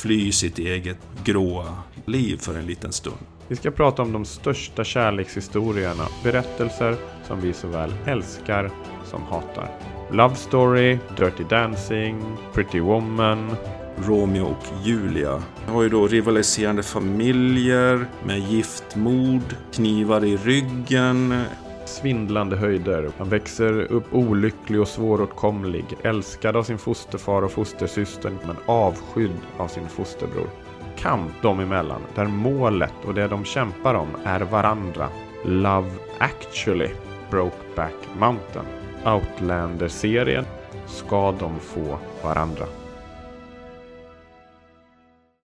fly sitt eget gråa liv för en liten stund. Vi ska prata om de största kärlekshistorierna, berättelser som vi såväl älskar som hatar. Love Story, Dirty Dancing, Pretty Woman. Romeo och Julia har ju då rivaliserande familjer med giftmord, knivar i ryggen, svindlande höjder. Han växer upp olycklig och svåråtkomlig, älskad av sin fosterfar och fostersyster men avskydd av sin fosterbror. Kamp dem emellan, där målet och det de kämpar om är varandra. Love actually, Brokeback Mountain. Outlander-serien ska de få varandra.